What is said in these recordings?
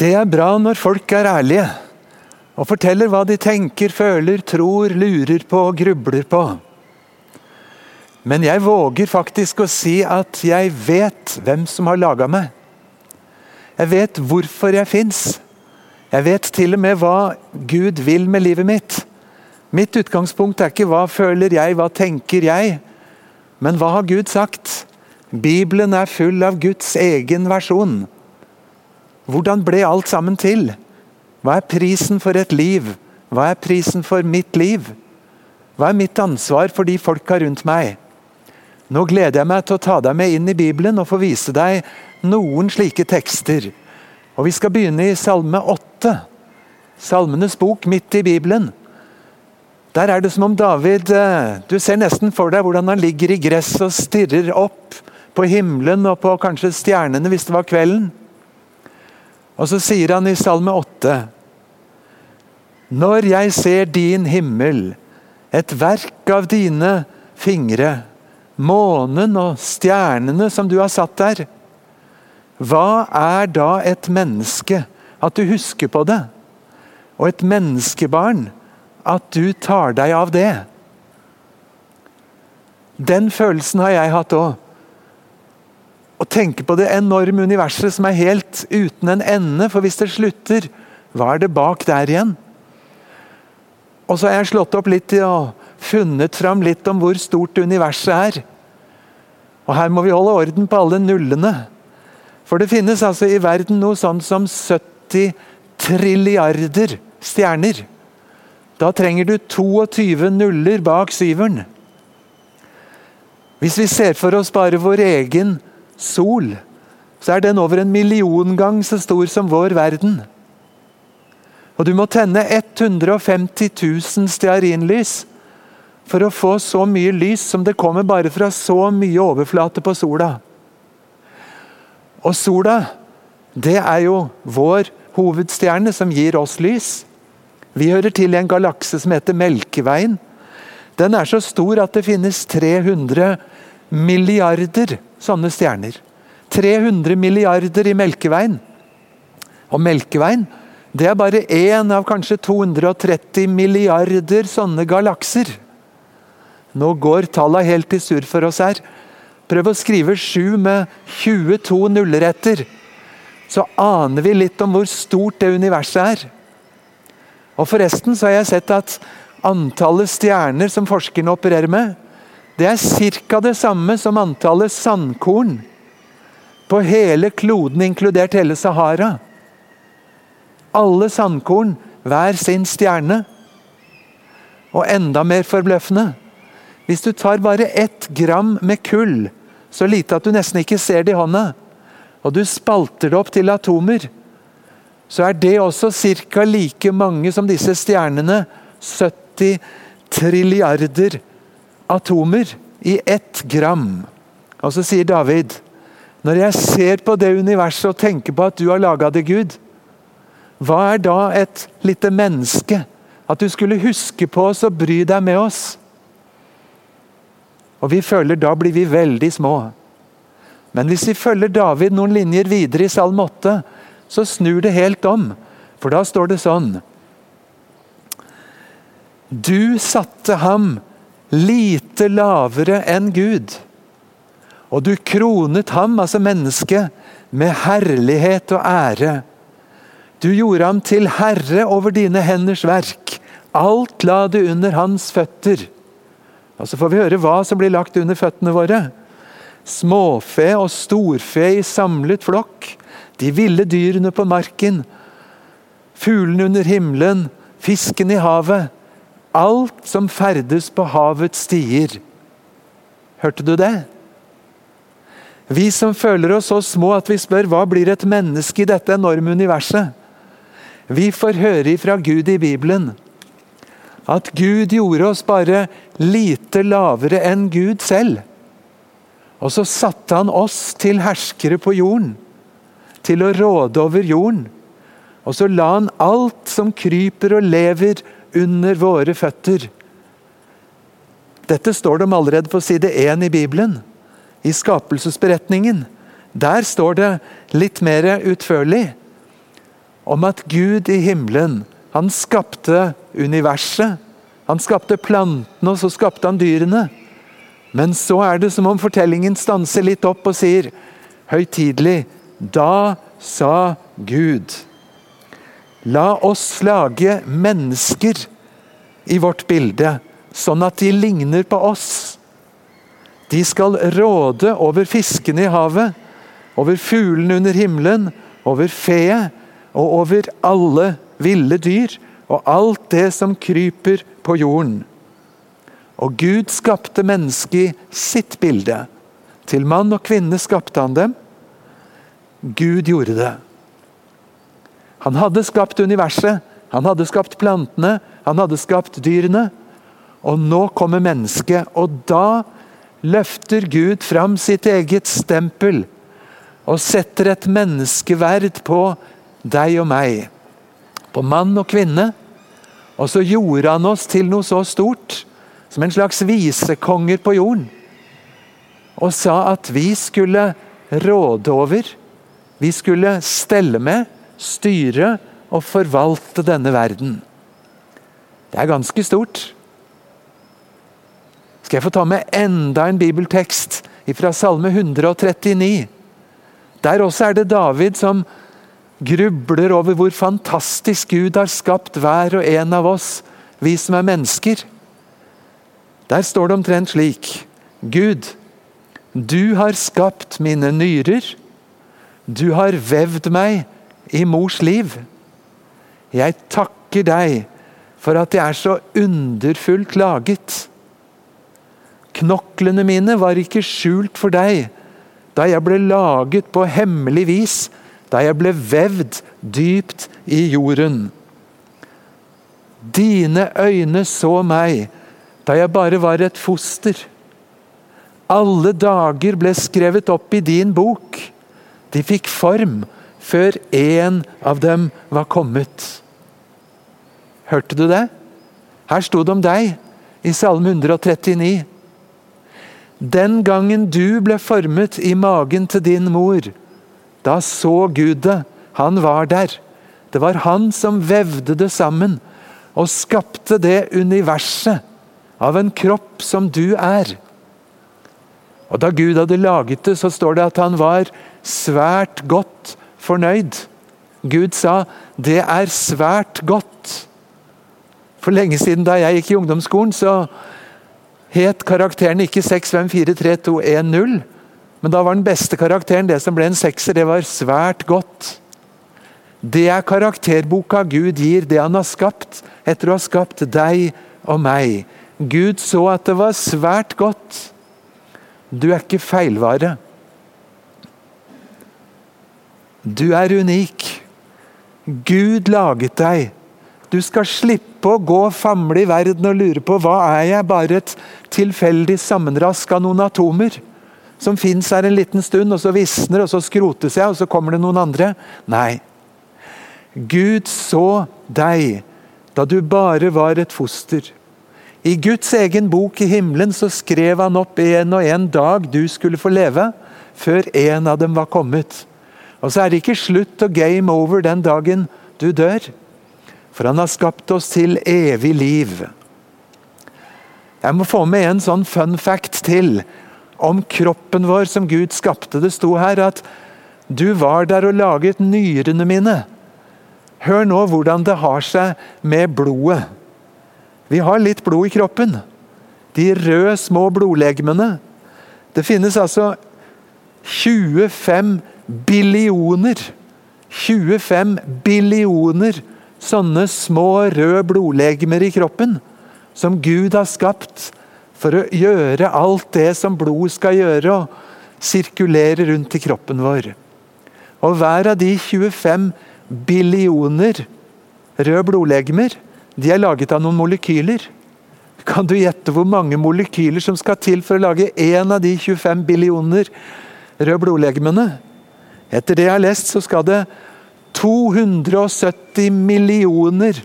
Det er bra når folk er ærlige og forteller hva de tenker, føler, tror, lurer på og grubler på. Men jeg våger faktisk å si at jeg vet hvem som har laga meg. Jeg vet hvorfor jeg fins. Jeg vet til og med hva Gud vil med livet mitt. Mitt utgangspunkt er ikke hva føler jeg, hva tenker jeg, men hva har Gud sagt? Bibelen er full av Guds egen versjon. Hvordan ble alt sammen til? Hva er prisen for et liv? Hva er prisen for mitt liv? Hva er mitt ansvar for de folka rundt meg? Nå gleder jeg meg til å ta deg med inn i Bibelen og få vise deg noen slike tekster. Og Vi skal begynne i Salme 8. Salmenes bok midt i Bibelen. Der er det som om David eh, Du ser nesten for deg hvordan han ligger i gress og stirrer opp på himmelen og på kanskje stjernene hvis det var kvelden. Og så sier han i Salme 8.: Når jeg ser din himmel, et verk av dine fingre, månen og stjernene som du har satt der, hva er da et menneske, at du husker på det? Og et menneskebarn, at du tar deg av det. Den følelsen har jeg hatt òg. Å tenke på det enorme universet som er helt uten en ende. For hvis det slutter, hva er det bak der igjen? Og så har jeg slått opp litt og funnet fram litt om hvor stort universet er. Og her må vi holde orden på alle nullene. For det finnes altså i verden noe sånn som 70 trilliarder stjerner. Da trenger du 22 nuller bak syveren. Hvis vi ser for oss bare vår egen sol, så er den over en million gang så stor som vår verden. Og du må tenne 150 000 stearinlys for å få så mye lys som det kommer bare fra så mye overflate på sola. Og sola, det er jo vår hovedstjerne som gir oss lys. Vi hører til i en galakse som heter Melkeveien. Den er så stor at det finnes 300 milliarder sånne stjerner. 300 milliarder i Melkeveien. Og Melkeveien det er bare én av kanskje 230 milliarder sånne galakser. Nå går tallene helt i surr for oss her. Prøv å skrive 7 med 22 nuller etter. Så aner vi litt om hvor stort det universet er. Og Forresten så har jeg sett at antallet stjerner som forskerne opererer med, det er ca. det samme som antallet sandkorn på hele kloden, inkludert hele Sahara. Alle sandkorn, hver sin stjerne. Og enda mer forbløffende Hvis du tar bare ett gram med kull, så lite at du nesten ikke ser det i hånda, og du spalter det opp til atomer, så er det også ca. like mange som disse stjernene. 70 trilliarder atomer i ett gram. Og så sier David Når jeg ser på det universet og tenker på at du har laga det, Gud, hva er da et lite menneske? At du skulle huske på oss og bry deg med oss. Og vi føler da blir vi veldig små. Men hvis vi følger David noen linjer videre i Salm 8, så snur det helt om. For da står det sånn Du satte ham lite lavere enn Gud. Og du kronet ham, altså mennesket, med herlighet og ære. Du gjorde ham til herre over dine henders verk. Alt la du under hans føtter. Og Så får vi høre hva som blir lagt under føttene våre. Småfe og storfe i samlet flokk de ville dyrene på marken, fuglene under himmelen, fisken i havet. Alt som ferdes på havets stier. Hørte du det? Vi som føler oss så små at vi spør hva blir et menneske i dette enorme universet? Vi får høre ifra Gud i Bibelen at Gud gjorde oss bare lite lavere enn Gud selv. Og så satte han oss til herskere på jorden til å råde over jorden. Og så la han alt som kryper og lever, under våre føtter. Dette står det om allerede på side 1 i Bibelen, i skapelsesberetningen. Der står det litt mer utførlig. om at Gud i himmelen, han skapte universet. Han skapte plantene, og så skapte han dyrene. Men så er det som om fortellingen stanser litt opp og sier høytidelig Da sa Gud. La oss lage mennesker i vårt bilde, sånn at de ligner på oss. De skal råde over fiskene i havet, over fuglene under himmelen, over feet og over alle ville dyr og alt det som kryper på jorden. Og Gud skapte mennesket i sitt bilde. Til mann og kvinne skapte han dem. Gud gjorde det. Han hadde skapt universet, han hadde skapt plantene, han hadde skapt dyrene. Og nå kommer mennesket, og da løfter Gud fram sitt eget stempel og setter et menneskeverd på deg og meg. På mann og kvinne. Og så gjorde han oss til noe så stort som en slags visekonger på jorden. Og sa at vi skulle råde over, vi skulle stelle med, styre og forvalte denne verden. Det er ganske stort. Skal jeg få ta med enda en bibeltekst fra Salme 139? Der også er det David som grubler over hvor fantastisk Gud har skapt hver og en av oss, vi som er mennesker. Der står det omtrent slik Gud, du har skapt mine nyrer. Du har vevd meg i mors liv. Jeg takker deg for at jeg er så underfullt laget. Knoklene mine var ikke skjult for deg da jeg ble laget på hemmelig vis, da jeg ble vevd dypt i jorden. Dine øyne så meg da jeg bare var et foster. Alle dager ble skrevet opp i din bok. De fikk form før én av dem var kommet. Hørte du det? Her sto det om deg i Salme 139. Den gangen du ble formet i magen til din mor, da så Gud det. Han var der. Det var han som vevde det sammen og skapte det universet av en kropp som du er. Og Da Gud hadde laget det, så står det at han var svært godt fornøyd. Gud sa 'det er svært godt'. For lenge siden da jeg gikk i ungdomsskolen, så het karakteren ikke 6543210, men da var den beste karakteren det som ble en sekser. Det var svært godt. Det er karakterboka Gud gir det han har skapt, etter å ha skapt deg og meg. Gud så at det var svært godt. Du er ikke feilvare. Du er unik. Gud laget deg. Du skal slippe å gå og famle i verden og lure på hva er jeg, bare et tilfeldig sammenrask av noen atomer som fins her en liten stund, og så visner, og så skrotes jeg, og så kommer det noen andre. Nei. Gud så deg da du bare var et foster. I Guds egen bok i himmelen så skrev han opp en og en dag du skulle få leve, før en av dem var kommet. Og så er det ikke slutt og game over den dagen du dør. For han har skapt oss til evig liv. Jeg må få med en sånn fun fact til om kroppen vår som Gud skapte. Det sto her at du var der og laget nyrene mine. Hør nå hvordan det har seg med blodet. Vi har litt blod i kroppen. De røde, små blodlegemene. Det finnes altså 25 billioner 25 billioner sånne små røde blodlegemer i kroppen som Gud har skapt for å gjøre alt det som blod skal gjøre, og sirkulere rundt i kroppen vår. Og hver av de 25 billioner røde blodlegemer de er laget av noen molekyler. Kan du gjette hvor mange molekyler som skal til for å lage én av de 25 billioner røde blodlegemene? Etter det jeg har lest, så skal det 270 millioner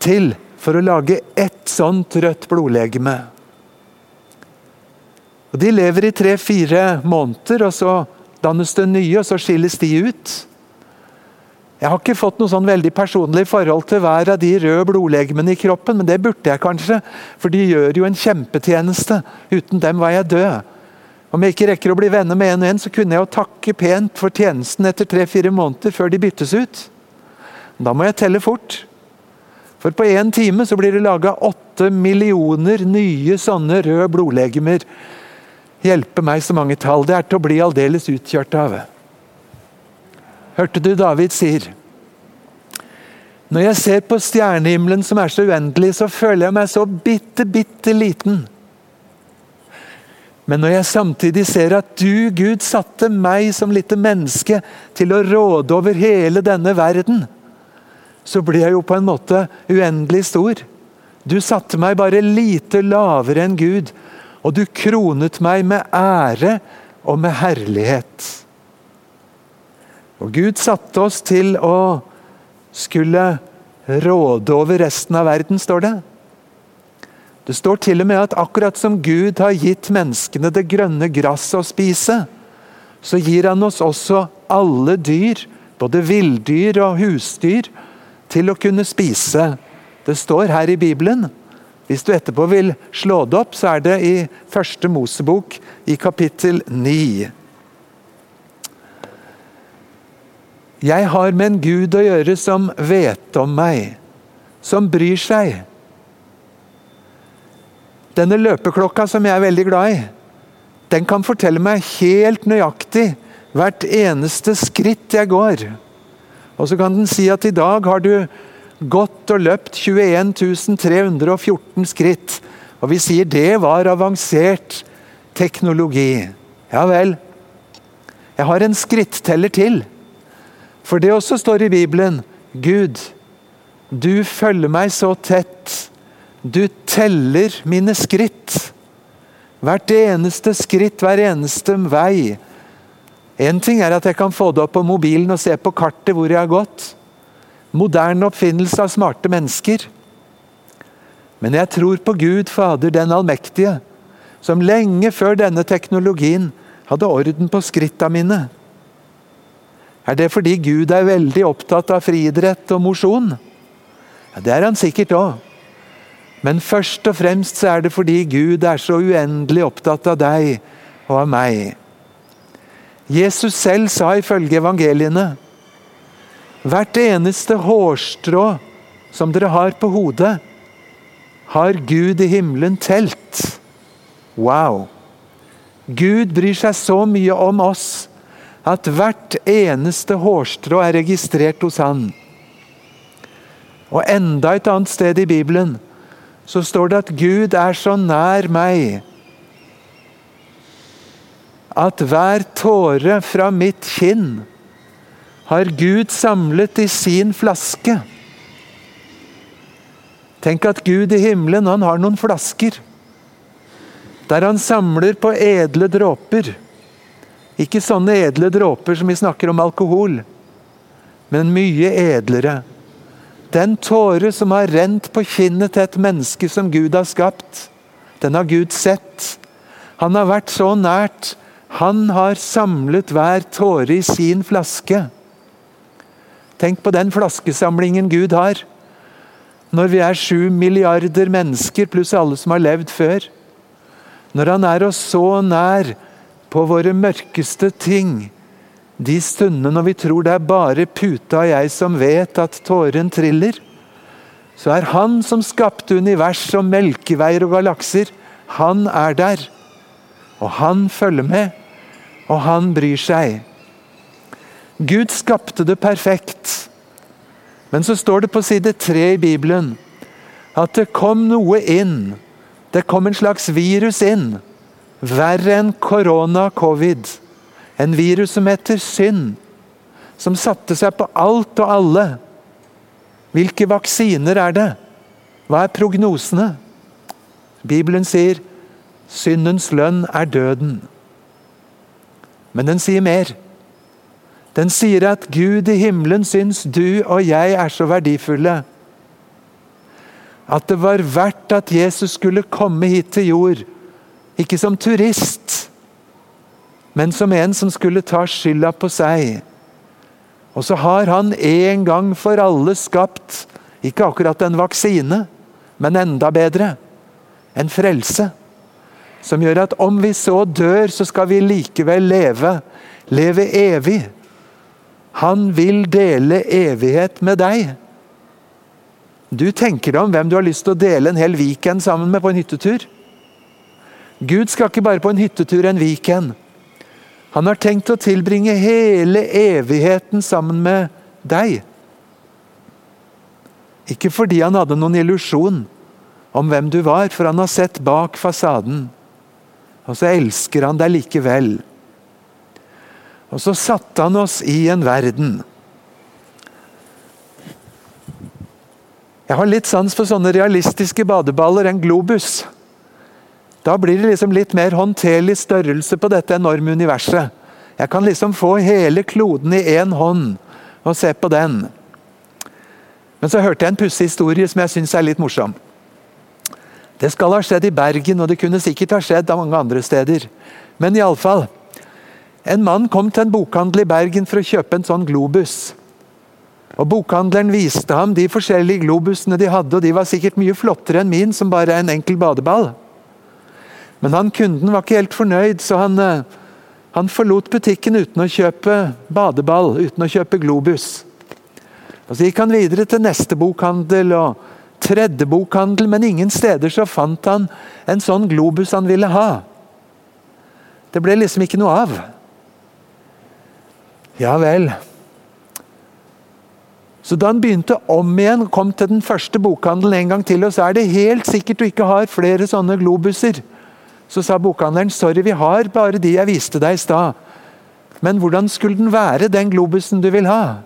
til for å lage ett sånt rødt blodlegeme. Og De lever i tre-fire måneder, og så dannes det nye, og så skilles de ut. Jeg har ikke fått noe sånn veldig personlig forhold til hver av de røde blodlegemene i kroppen, men det burde jeg kanskje, for de gjør jo en kjempetjeneste. Uten dem var jeg død. Om jeg ikke rekker å bli venner med en og en, så kunne jeg jo takke pent for tjenesten etter tre-fire måneder før de byttes ut. Da må jeg telle fort. For på én time så blir det laga åtte millioner nye sånne røde blodlegemer. Hjelpe meg så mange tall. Det er til å bli aldeles utkjørt av. Hørte du David sier? Når jeg ser på stjernehimmelen som er så uendelig, så føler jeg meg så bitte, bitte liten. Men når jeg samtidig ser at du, Gud, satte meg som lite menneske til å råde over hele denne verden, så blir jeg jo på en måte uendelig stor. Du satte meg bare lite lavere enn Gud, og du kronet meg med ære og med herlighet. Og Gud satte oss til å skulle råde over resten av verden, står det. Det står til og med at akkurat som Gud har gitt menneskene det grønne gresset å spise, så gir han oss også alle dyr, både villdyr og husdyr, til å kunne spise. Det står her i Bibelen. Hvis du etterpå vil slå det opp, så er det i første Mosebok i kapittel 9. Jeg har med en Gud å gjøre som vet om meg, som bryr seg. Denne løpeklokka som jeg er veldig glad i, den kan fortelle meg helt nøyaktig hvert eneste skritt jeg går. Og så kan den si at i dag har du gått og løpt 21 314 skritt. Og vi sier det var avansert teknologi. Ja vel. Jeg har en skritteller til. For det også står i Bibelen Gud, du følger meg så tett. Du teller mine skritt. Hvert eneste skritt, hver eneste vei. Én ting er at jeg kan få det opp på mobilen og se på kartet hvor jeg har gått. Moderne oppfinnelse av smarte mennesker. Men jeg tror på Gud Fader den allmektige, som lenge før denne teknologien hadde orden på skritta mine. Er det fordi Gud er veldig opptatt av friidrett og mosjon? Ja, det er han sikkert òg. Men først og fremst så er det fordi Gud er så uendelig opptatt av deg og av meg. Jesus selv sa ifølge evangeliene Hvert eneste hårstrå som dere har på hodet, har Gud i himmelen telt. Wow! Gud bryr seg så mye om oss at hvert eneste hårstrå er registrert hos han. Og enda et annet sted i Bibelen så står det at Gud er så nær meg at hver tåre fra mitt kinn har Gud samlet i sin flaske. Tenk at Gud i himmelen han har noen flasker der han samler på edle dråper. Ikke sånne edle dråper som vi snakker om alkohol, men mye edlere. Den tåre som har rent på kinnet til et menneske som Gud har skapt, den har Gud sett. Han har vært så nært. Han har samlet hver tåre i sin flaske. Tenk på den flaskesamlingen Gud har. Når vi er sju milliarder mennesker pluss alle som har levd før. Når han er oss så nær på våre mørkeste ting. De stundene når vi tror det er bare puta og jeg som vet at tåren triller. Så er Han som skapte univers og melkeveier og galakser, han er der. Og han følger med, og han bryr seg. Gud skapte det perfekt. Men så står det på side tre i Bibelen at det kom noe inn. Det kom en slags virus inn Verre enn korona, covid. En virus som heter synd. Som satte seg på alt og alle. Hvilke vaksiner er det? Hva er prognosene? Bibelen sier syndens lønn er døden. Men den sier mer. Den sier at Gud i himmelen syns du og jeg er så verdifulle. At det var verdt at Jesus skulle komme hit til jord ikke som turist, men som en som skulle ta skylda på seg. Og så har han en gang for alle skapt ikke akkurat en vaksine, men enda bedre en frelse. Som gjør at om vi så dør, så skal vi likevel leve. Leve evig. Han vil dele evighet med deg. Du tenker om hvem du har lyst til å dele en hel weekend sammen med på en hyttetur. Gud skal ikke bare på en hyttetur en weekend. Han har tenkt å tilbringe hele evigheten sammen med deg. Ikke fordi han hadde noen illusjon om hvem du var, for han har sett bak fasaden. Og så elsker han deg likevel. Og så satte han oss i en verden. Jeg har litt sans for sånne realistiske badeballer, en globus. Da blir det liksom litt mer håndterlig størrelse på dette enorme universet. Jeg kan liksom få hele kloden i én hånd og se på den. Men så hørte jeg en pussig historie som jeg syns er litt morsom. Det skal ha skjedd i Bergen, og det kunne sikkert ha skjedd av mange andre steder. Men iallfall. En mann kom til en bokhandel i Bergen for å kjøpe en sånn globus. Og Bokhandleren viste ham de forskjellige globusene de hadde, og de var sikkert mye flottere enn min, som bare er en enkel badeball. Men han kunden var ikke helt fornøyd, så han, eh, han forlot butikken uten å kjøpe badeball, uten å kjøpe Globus. Og Så gikk han videre til neste bokhandel og tredje bokhandel, men ingen steder så fant han en sånn Globus han ville ha. Det ble liksom ikke noe av. Ja vel. Så da han begynte om igjen, kom til den første bokhandelen en gang til, og så er det helt sikkert du ikke har flere sånne globuser. Så sa bokhandleren sorry, vi har bare de jeg viste deg i stad. Men hvordan skulle den være, den globusen du vil ha?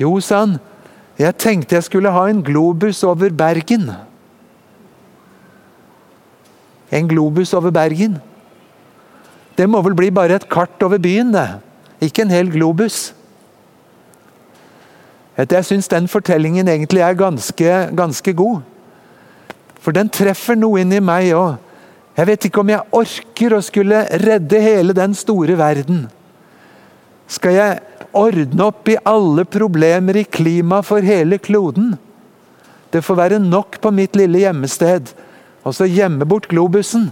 Jo, sa han, jeg tenkte jeg skulle ha en globus over Bergen. En globus over Bergen? Det må vel bli bare et kart over byen, det. Ikke en hel globus. Jeg syns den fortellingen egentlig er ganske, ganske god. For den treffer noe inni meg òg. Jeg vet ikke om jeg orker å skulle redde hele den store verden. Skal jeg ordne opp i alle problemer i klimaet for hele kloden? Det får være nok på mitt lille hjemmested. Og så gjemme bort globusen.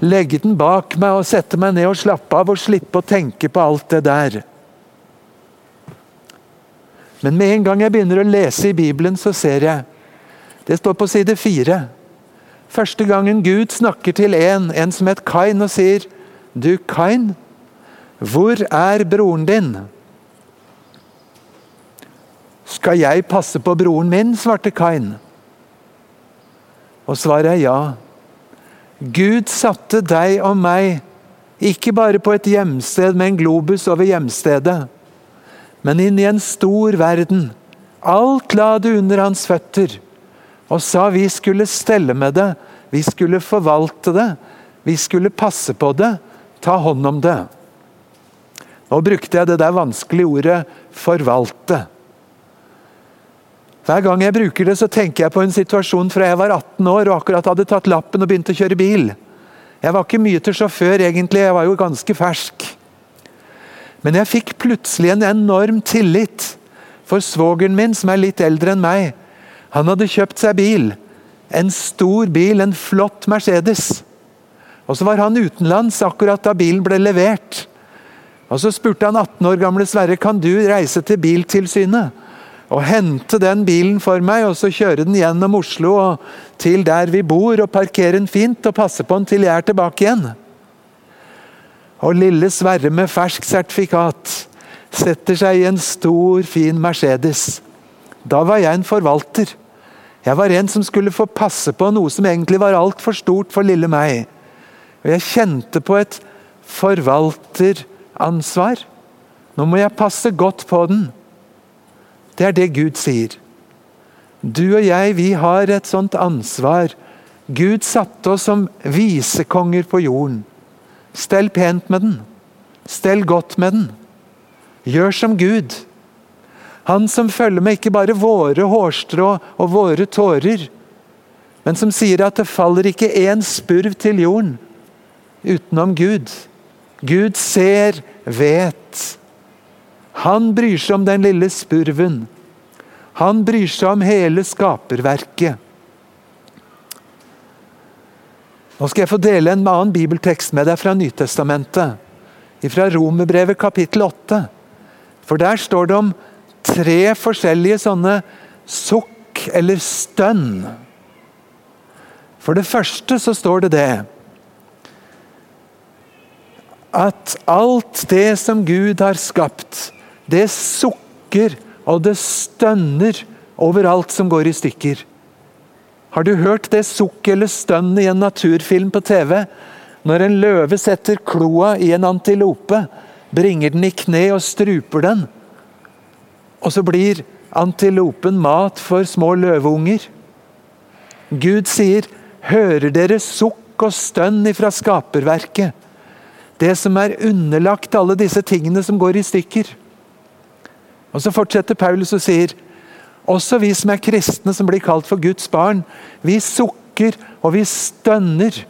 Legge den bak meg og sette meg ned og slappe av og slippe å tenke på alt det der. Men med en gang jeg begynner å lese i Bibelen, så ser jeg Det står på side fire. Første gangen Gud snakker til en, en som het Kain, og sier Du, Kain, hvor er broren din? Skal jeg passe på broren min? svarte Kain. Og svaret er ja. Gud satte deg og meg ikke bare på et hjemsted med en globus over hjemstedet, men inn i en stor verden. Alt la du under hans føtter og sa vi skulle stelle med det, vi skulle forvalte det, vi skulle passe på det, ta hånd om det. Nå brukte jeg det der vanskelige ordet 'forvalte'. Hver gang jeg bruker det, så tenker jeg på en situasjon fra jeg var 18 år og akkurat hadde tatt lappen og begynt å kjøre bil. Jeg var ikke mye til sjåfør, egentlig, jeg var jo ganske fersk. Men jeg fikk plutselig en enorm tillit for svogeren min, som er litt eldre enn meg han hadde kjøpt seg bil. En stor bil, en flott Mercedes. Og Så var han utenlands akkurat da bilen ble levert. Og Så spurte han 18 år gamle Sverre kan du reise til Biltilsynet og hente den bilen for meg, og så kjøre den gjennom Oslo og til der vi bor, og parkere den fint og passe på den til jeg er tilbake igjen. Og lille Sverre med ferskt sertifikat setter seg i en stor, fin Mercedes. Da var jeg en forvalter. Jeg var en som skulle få passe på noe som egentlig var altfor stort for lille meg. Og jeg kjente på et forvalteransvar. Nå må jeg passe godt på den. Det er det Gud sier. Du og jeg, vi har et sånt ansvar. Gud satte oss som visekonger på jorden. Stell pent med den. Stell godt med den. Gjør som Gud. Han som følger med ikke bare våre hårstrå og våre tårer, men som sier at det faller ikke én spurv til jorden utenom Gud. Gud ser, vet. Han bryr seg om den lille spurven. Han bryr seg om hele skaperverket. Nå skal jeg få dele en annen bibeltekst med deg fra Nytestamentet. Fra Romerbrevet kapittel 8. For der står det om tre forskjellige sånne sukk eller stønn. For det første så står det det at alt det som Gud har skapt, det sukker og det stønner over alt som går i stykker. Har du hørt det sukket eller stønnet i en naturfilm på TV? Når en løve setter kloa i en antilope, bringer den i kne og struper den. Og så blir antilopen mat for små løveunger. Gud sier, 'Hører dere sukk og stønn ifra skaperverket?' Det som er underlagt alle disse tingene som går i stykker. Og Så fortsetter Paulus og sier også vi som er kristne, som blir kalt for Guds barn, vi sukker og vi stønner.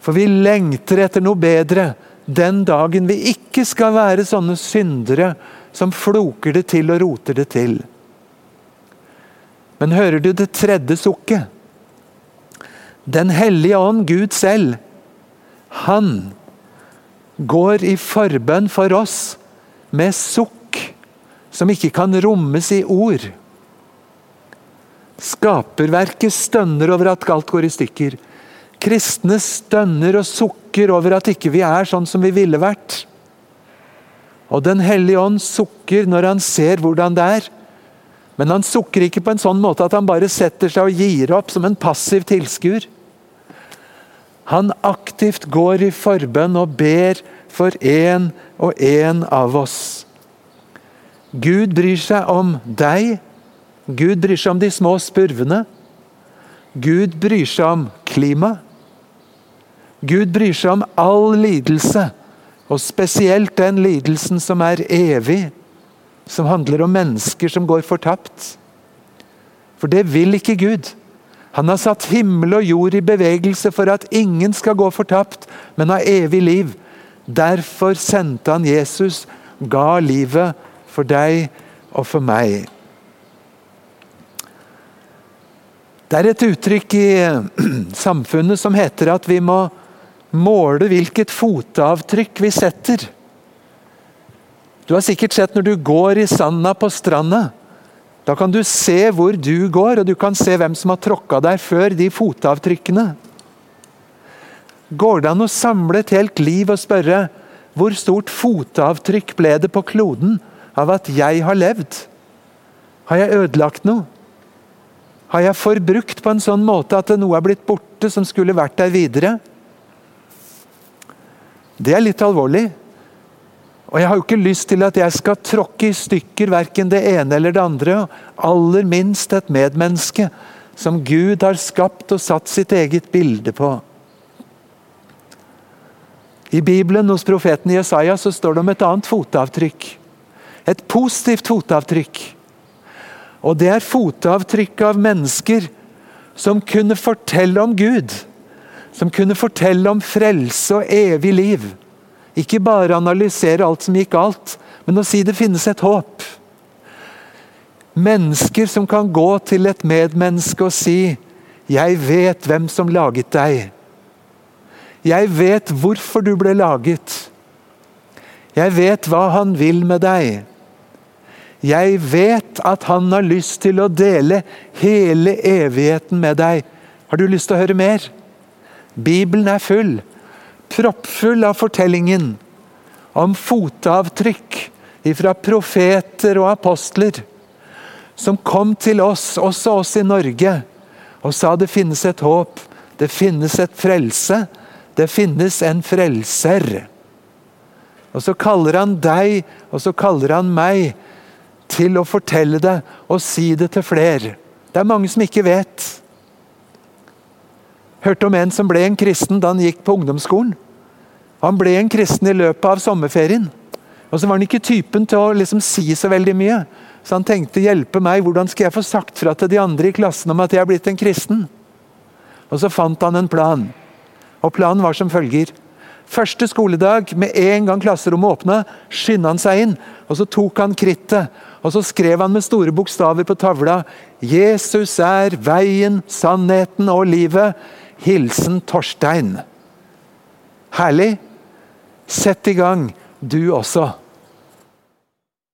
For vi lengter etter noe bedre den dagen vi ikke skal være sånne syndere som floker det til og roter det til. Men hører du det tredje sukket? Den hellige ånd, Gud selv, han går i forbønn for oss med sukk som ikke kan rommes i ord. Skaperverket stønner over at galt går i stykker. Kristne stønner og sukker over at ikke vi er sånn som vi ville vært. Og Den hellige ånd sukker når han ser hvordan det er. Men han sukker ikke på en sånn måte at han bare setter seg og gir opp som en passiv tilskuer. Han aktivt går i forbønn og ber for en og en av oss. Gud bryr seg om deg. Gud bryr seg om de små spurvene. Gud bryr seg om klima. Gud bryr seg om all lidelse, og spesielt den lidelsen som er evig, som handler om mennesker som går fortapt. For det vil ikke Gud. Han har satt himmel og jord i bevegelse for at ingen skal gå fortapt, men ha evig liv. Derfor sendte han Jesus, ga livet for deg og for meg. Det er et uttrykk i samfunnet som heter at vi må måle hvilket fotavtrykk vi setter. Du har sikkert sett når du går i sanda på stranda. Da kan du se hvor du går, og du kan se hvem som har tråkka der før de fotavtrykkene. Går det an å samle et helt liv og spørre hvor stort fotavtrykk ble det på kloden av at jeg har levd? Har jeg ødelagt noe? Har jeg forbrukt på en sånn måte at noe er blitt borte som skulle vært der videre? Det er litt alvorlig. Og Jeg har jo ikke lyst til at jeg skal tråkke i stykker verken det ene eller det andre. Aller minst et medmenneske som Gud har skapt og satt sitt eget bilde på. I Bibelen hos profeten Jesaja så står det om et annet fotavtrykk. Et positivt fotavtrykk. Og det er fotavtrykk av mennesker som kunne fortelle om Gud. Som kunne fortelle om frelse og evig liv. Ikke bare analysere alt som gikk galt, men å si det finnes et håp. Mennesker som kan gå til et medmenneske og si 'Jeg vet hvem som laget deg'. 'Jeg vet hvorfor du ble laget'. 'Jeg vet hva han vil med deg'. 'Jeg vet at han har lyst til å dele hele evigheten med deg'. Har du lyst til å høre mer? Bibelen er full proppfull av fortellingen om fotavtrykk fra profeter og apostler som kom til oss, også oss i Norge, og sa det finnes et håp, det finnes et frelse, det finnes en frelser. Og Så kaller han deg, og så kaller han meg, til å fortelle det og si det til flere. Det er mange som ikke vet. Hørte om en som ble en kristen da han gikk på ungdomsskolen. Han ble en kristen i løpet av sommerferien. Og så var han ikke typen til å liksom si så veldig mye. Så han tenkte hjelpe meg, hvordan skal jeg få sagt fra til de andre i klassen om at jeg er blitt en kristen? Og så fant han en plan. Og planen var som følger. Første skoledag, med en gang klasserommet åpna, skynda han seg inn. og Så tok han krittet og så skrev han med store bokstaver på tavla 'Jesus er veien, sannheten og livet'. Hilsen Torstein. Herlig. Sett i gang, du også.